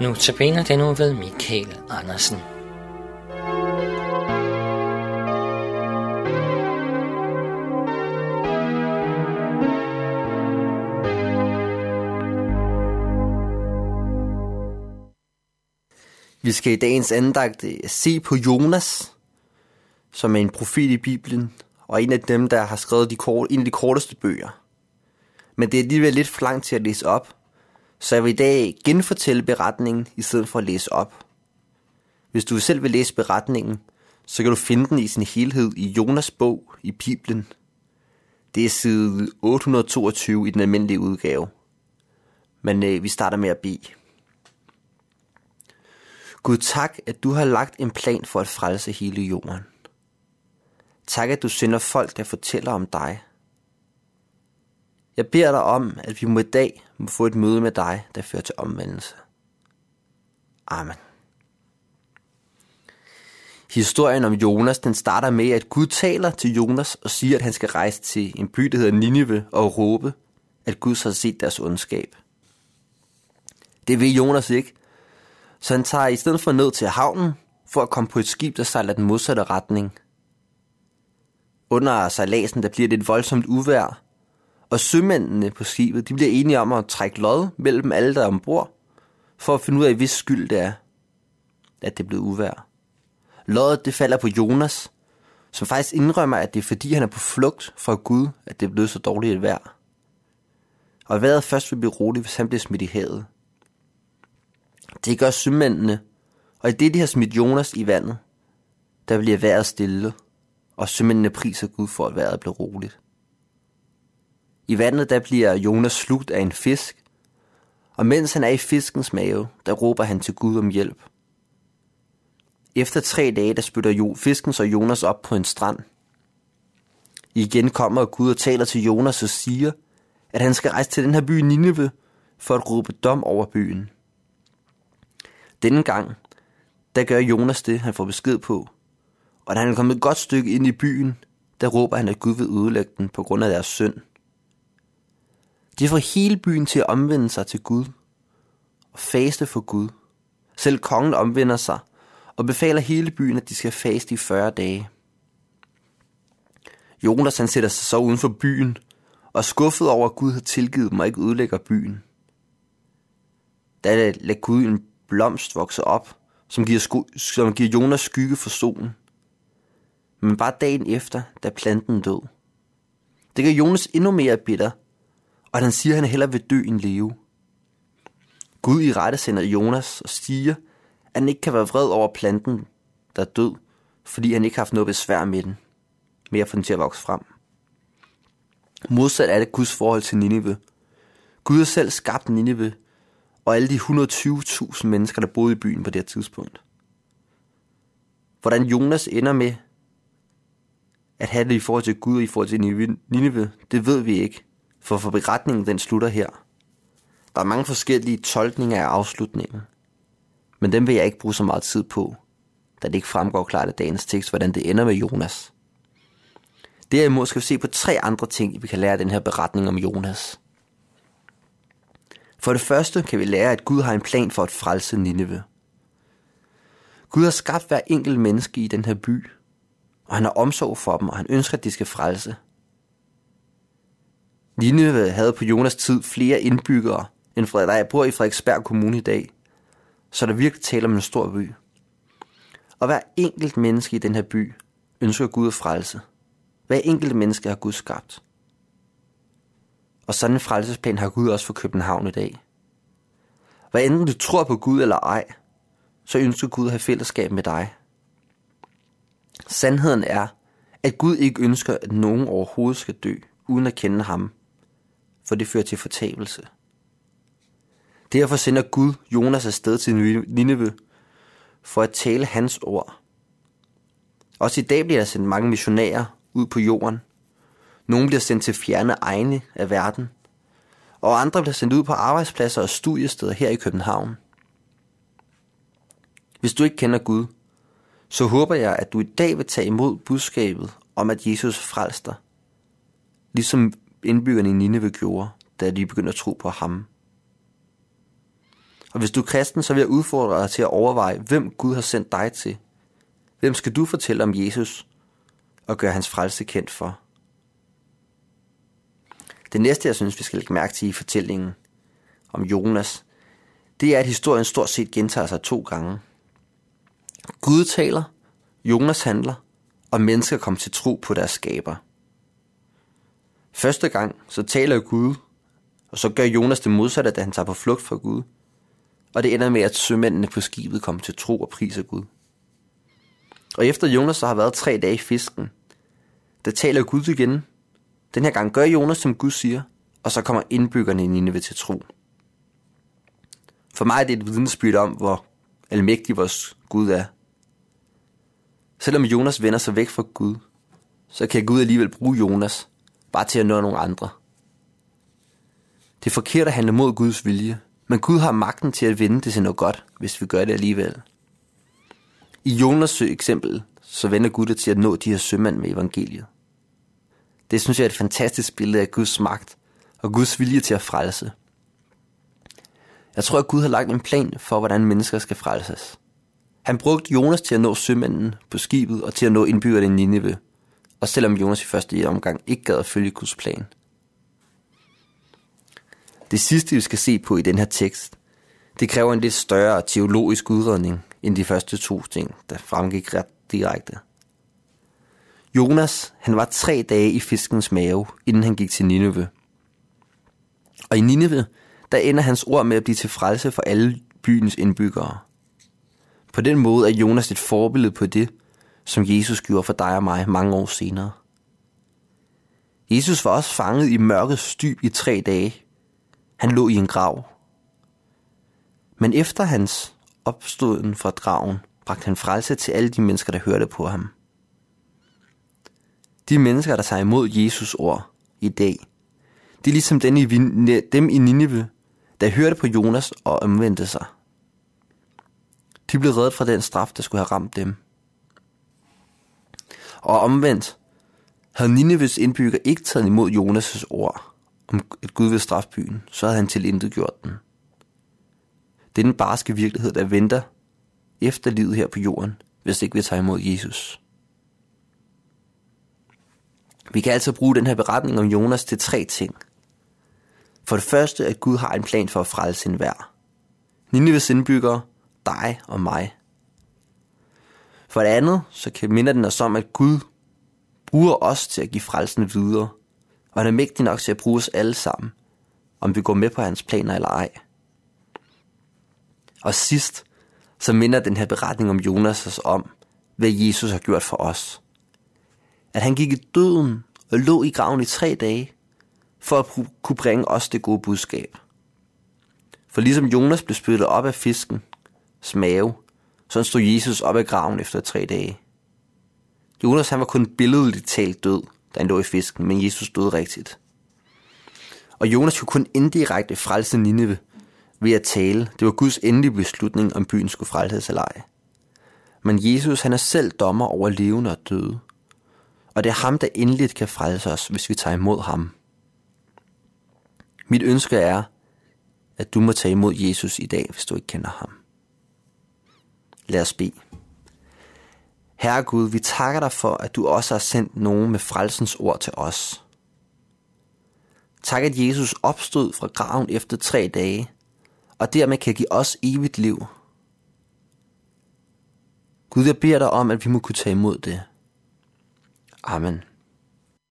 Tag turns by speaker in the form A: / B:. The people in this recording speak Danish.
A: Nu tabiner den nu ved Michael Andersen.
B: Vi skal i dagens andagt øh, se på Jonas, som er en profet i Bibelen, og en af dem, der har skrevet de kort, en af de korteste bøger. Men det er alligevel lidt for langt til at læse op, så jeg vil i dag genfortælle beretningen i stedet for at læse op. Hvis du selv vil læse beretningen, så kan du finde den i sin helhed i Jonas bog i Bibelen. Det er side 822 i den almindelige udgave. Men øh, vi starter med at bede. Gud tak, at du har lagt en plan for at frelse hele jorden. Tak, at du sender folk, der fortæller om dig. Jeg beder dig om, at vi må i dag må få et møde med dig, der fører til omvendelse. Amen. Historien om Jonas, den starter med, at Gud taler til Jonas og siger, at han skal rejse til en by, der hedder Ninive, og råbe, at Gud har set deres ondskab. Det vil Jonas ikke, så han tager i stedet for ned til havnen, for at komme på et skib, der sejler den modsatte retning. Under sejladsen, der bliver det et voldsomt uvær, og sømændene på skibet, de bliver enige om at trække lod mellem alle, der er ombord, for at finde ud af, hvis skyld det er, at det er blevet uvær. Loddet, det falder på Jonas, som faktisk indrømmer, at det er fordi, han er på flugt fra Gud, at det er blevet så dårligt et vejr. Og vejret først vil blive roligt, hvis han bliver smidt i havet. Det gør sømændene, og i det, de har smidt Jonas i vandet, der bliver vejret stille, og sømændene priser Gud for, at vejret bliver roligt. I vandet, der bliver Jonas slugt af en fisk, og mens han er i fiskens mave, der råber han til Gud om hjælp. Efter tre dage, der spytter jo fisken så Jonas op på en strand. Igen kommer Gud og taler til Jonas og siger, at han skal rejse til den her by Nineve for at råbe dom over byen. Denne gang, der gør Jonas det, han får besked på. Og da han er kommet et godt stykke ind i byen, der råber han, at Gud vil ødelægge den på grund af deres synd. De får hele byen til at omvende sig til Gud og faste for Gud. Selv kongen omvender sig og befaler hele byen, at de skal faste i 40 dage. Jonas han sætter sig så uden for byen og er skuffet over, at Gud har tilgivet dem og ikke ødelægger byen. Da lader Gud en blomst vokse op, som giver, sku- som giver Jonas skygge for solen. Men bare dagen efter, da planten død. Det gør Jonas endnu mere bitter, og han siger, at han hellere vil dø end leve. Gud i rette sender Jonas og siger, at han ikke kan være vred over planten, der er død, fordi han ikke har haft noget besvær med den, med at få den til at vokse frem. Modsat er det Guds forhold til Nineve. Gud har selv skabt Nineve, og alle de 120.000 mennesker, der boede i byen på det her tidspunkt. Hvordan Jonas ender med at have det i forhold til Gud og i forhold til Nineve, det ved vi ikke, for for beretningen den slutter her. Der er mange forskellige tolkninger af afslutningen, men dem vil jeg ikke bruge så meget tid på, da det ikke fremgår klart af dagens tekst, hvordan det ender med Jonas. Derimod skal vi se på tre andre ting, vi kan lære af den her beretning om Jonas. For det første kan vi lære, at Gud har en plan for at frelse Nineve. Gud har skabt hver enkelt menneske i den her by, og han har omsorg for dem, og han ønsker, at de skal frelse. Nineve havde på Jonas tid flere indbyggere, end der bor i Frederiksberg Kommune i dag, så der virkelig taler om en stor by. Og hver enkelt menneske i den her by ønsker Gud at frelse. Hver enkelt menneske har Gud skabt. Og sådan en frelsesplan har Gud også for København i dag. Hvad enten du tror på Gud eller ej, så ønsker Gud at have fællesskab med dig. Sandheden er, at Gud ikke ønsker, at nogen overhovedet skal dø, uden at kende ham, for det fører til fortabelse. Derfor sender Gud Jonas afsted til Nineve for at tale hans ord. Også i dag bliver der sendt mange missionærer ud på jorden – nogle bliver sendt til fjerne egne af verden, og andre bliver sendt ud på arbejdspladser og studiesteder her i København. Hvis du ikke kender Gud, så håber jeg, at du i dag vil tage imod budskabet om, at Jesus frelster, ligesom indbyggerne i Nineve gjorde, da de begyndte at tro på ham. Og hvis du er kristen, så vil jeg udfordre dig til at overveje, hvem Gud har sendt dig til. Hvem skal du fortælle om Jesus og gøre hans frelse kendt for? Det næste, jeg synes, vi skal lægge mærke til i fortællingen om Jonas, det er, at historien stort set gentager sig to gange. Gud taler, Jonas handler, og mennesker kommer til tro på deres skaber. Første gang, så taler Gud, og så gør Jonas det modsatte, da han tager på flugt fra Gud. Og det ender med, at sømændene på skibet kommer til tro og priser Gud. Og efter Jonas så har været tre dage i fisken, der taler Gud igen. Den her gang gør Jonas, som Gud siger, og så kommer indbyggerne i Nineve til tro. For mig er det et vidnesbyrd om, hvor almægtig vores Gud er. Selvom Jonas vender sig væk fra Gud, så kan Gud alligevel bruge Jonas bare til at nå nogle andre. Det er forkert at handle mod Guds vilje, men Gud har magten til at vende det til noget godt, hvis vi gør det alligevel. I Jonas' eksempel, så vender Gud det til at nå de her sømænd med evangeliet. Det synes jeg er et fantastisk billede af Guds magt og Guds vilje til at frelse. Jeg tror, at Gud har lagt en plan for, hvordan mennesker skal frelses. Han brugte Jonas til at nå sømanden på skibet og til at nå indbyggerne i Nineve, og selvom Jonas i første omgang ikke gad at følge Guds plan. Det sidste, vi skal se på i den her tekst, det kræver en lidt større teologisk udredning end de første to ting, der fremgik ret direkte. Jonas, han var tre dage i fiskens mave, inden han gik til Nineve. Og i Nineve, der ender hans ord med at blive til frelse for alle byens indbyggere. På den måde er Jonas et forbillede på det, som Jesus gjorde for dig og mig mange år senere. Jesus var også fanget i mørkets dyb i tre dage. Han lå i en grav. Men efter hans opståden fra graven, bragte han frelse til alle de mennesker, der hørte på ham. De mennesker, der tager imod Jesus ord i dag, de er ligesom dem i, dem i Nineve, der hørte på Jonas og omvendte sig. De blev reddet fra den straf, der skulle have ramt dem. Og omvendt havde Nineves indbygger ikke taget imod Jonas' ord om, at Gud vil straffe byen, så havde han til intet gjort den. Det er den barske virkelighed, der venter efter livet her på jorden, hvis ikke vi tager imod Jesus. Vi kan altså bruge den her beretning om Jonas til tre ting. For det første, at Gud har en plan for at frelse sin vær. Nineves indbyggere, dig og mig. For det andet, så kan minder den os om, at Gud bruger os til at give frelsen videre, og han er mægtig nok til at bruge os alle sammen, om vi går med på hans planer eller ej. Og sidst, så minder den her beretning om Jonas os om, hvad Jesus har gjort for os. At han gik i døden og lå i graven i tre dage, for at kunne bringe os det gode budskab. For ligesom Jonas blev spyttet op af fisken, mave, sådan stod Jesus op af graven efter tre dage. Jonas han var kun billedligt talt død, da han lå i fisken, men Jesus døde rigtigt. Og Jonas kunne kun indirekte frelse Nineve ved at tale. Det var Guds endelige beslutning, om byen skulle frelses eller ej. Men Jesus han er selv dommer over levende og døde. Og det er ham, der endeligt kan frelse os, hvis vi tager imod ham. Mit ønske er, at du må tage imod Jesus i dag, hvis du ikke kender ham. Lad os bede. Herre Gud, vi takker dig for, at du også har sendt nogen med frelsens ord til os. Tak, at Jesus opstod fra graven efter tre dage, og dermed kan give os evigt liv. Gud, jeg beder dig om, at vi må kunne tage imod det. Amen.